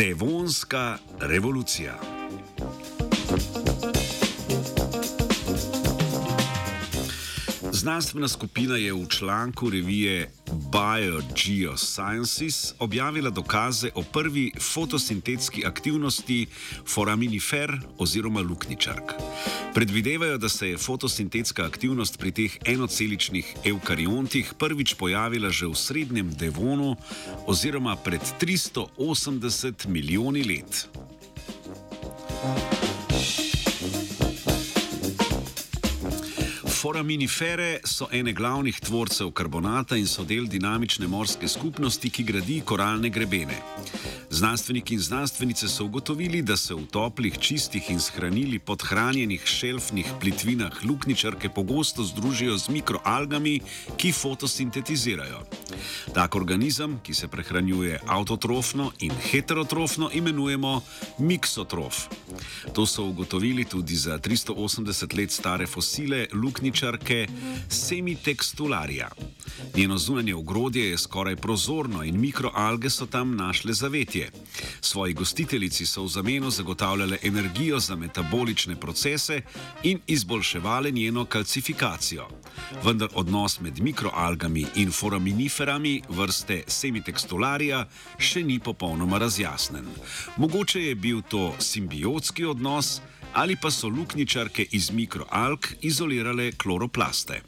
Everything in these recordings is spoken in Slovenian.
Devonska revolucija. Znanstvena skupina je v članku revije BioGeosciences objavila dokaze o prvi fotosintetski aktivnosti foraminifer oziroma lukničark. Predvidevajo, da se je fotosintetska aktivnost pri teh enoceličnih eukariontih prvič pojavila že v srednjem Devonu oziroma pred 380 milijoni let. Foraminifere so ene glavnih tvorcev karbonata in so del dinamične morske skupnosti, ki gradi koralne grebene. Znanstveniki in znanstvenice so ugotovili, da se v toplih, čistih in shranili podhranjenih šelfnih plitvinah lukničarke pogosto združijo z mikroalgami, ki fotosintetizirajo. Tak organizem, ki se prehranjuje autotrofno in heterotrofno, imenujemo miksotrof. To so ugotovili tudi za 380 let stare fosile lukničarke Semitextularia. Njeno zunanje ogrodje je skoraj prozorno in mikroalge so tam našle zavetje. Svoji gostiteljici so v zameno zagotavljale energijo za metabolične procese in izboljševale njeno kalcifikacijo. Vendar odnos med mikroalgami in foraminiferami vrste Semitextularia še ni popolnoma razjasnen. Mogoče je bil to simbiotski odnos ali pa so lukničarke iz mikroalg izolirale kloroplaste.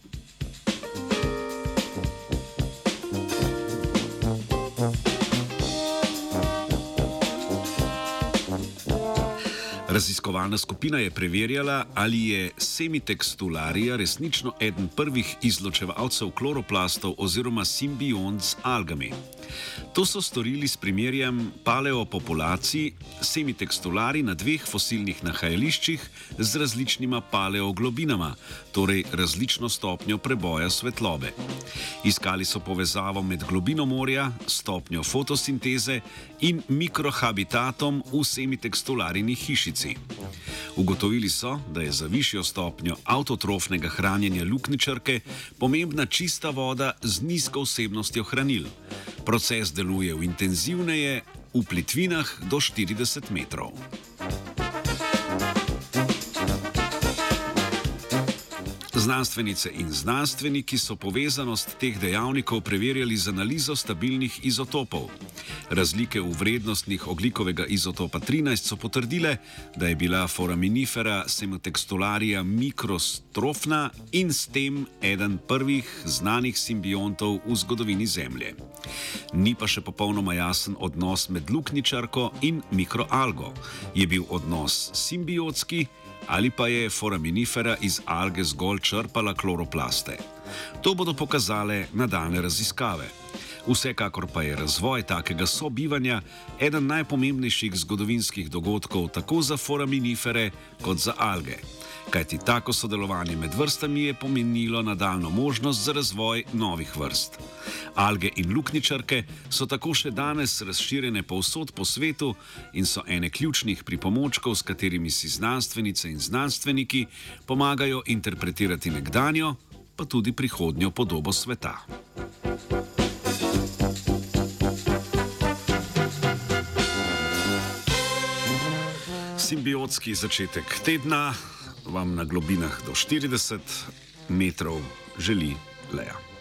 Raziskovalna skupina je preverjala, ali je semitextularija resnično eden prvih izločevalcev kloroplastov oziroma simbiont z algami. To so storili s primerjem paleopopulacij semitextulari na dveh fosilnih nahajališčih z različnima paleoglobinama, torej različno stopnjo preboja svetlobe. Iskali so povezavo med globino morja, stopnjo fotosinteze in mikrohabitatom v semitextularini hišici. Ugotovili so, da je za višjo stopnjo avtotrofnega hranjenja lukničarke pomembna čista voda z nizko vsebnostjo hranil. Proces deluje intenzivneje, v plitvinah do 40 metrov. Znanstvenice in znanstveniki so povezanost teh dejavnikov preverjali z analizo stabilnih izotopov. Razlike v vrednostih oglikovega izotopa 13 so potrdile, da je bila foraminifera semotextularija mikrostrofna in s tem eden prvih znanih simbiontov v zgodovini Zemlje. Ni pa še popolnoma jasen odnos med lukničarko in mikroalgo. Je bil odnos simbiotski? ali pa je foraminifera iz alge zgolj črpala kloroplaste. To bodo pokazale nadaljne raziskave. Vsekakor pa je razvoj takega sobivanja eden najpomembnejših zgodovinskih dogodkov tako za foraminifere kot za alge kajti tako sodelovanje med vrstami je pomenilo nadaljno možnost za razvoj novih vrst. Alge in lukničarke so tako še danes razširjene povsod po svetu in so ene ključnih pripomočkov, s katerimi si znanstvenice in znanstveniki pomagajo interpretirati nekdanjo, pa tudi prihodnjo podobo sveta. Simbiotski začetek tedna vam na globinah do 40 metrov želi leja.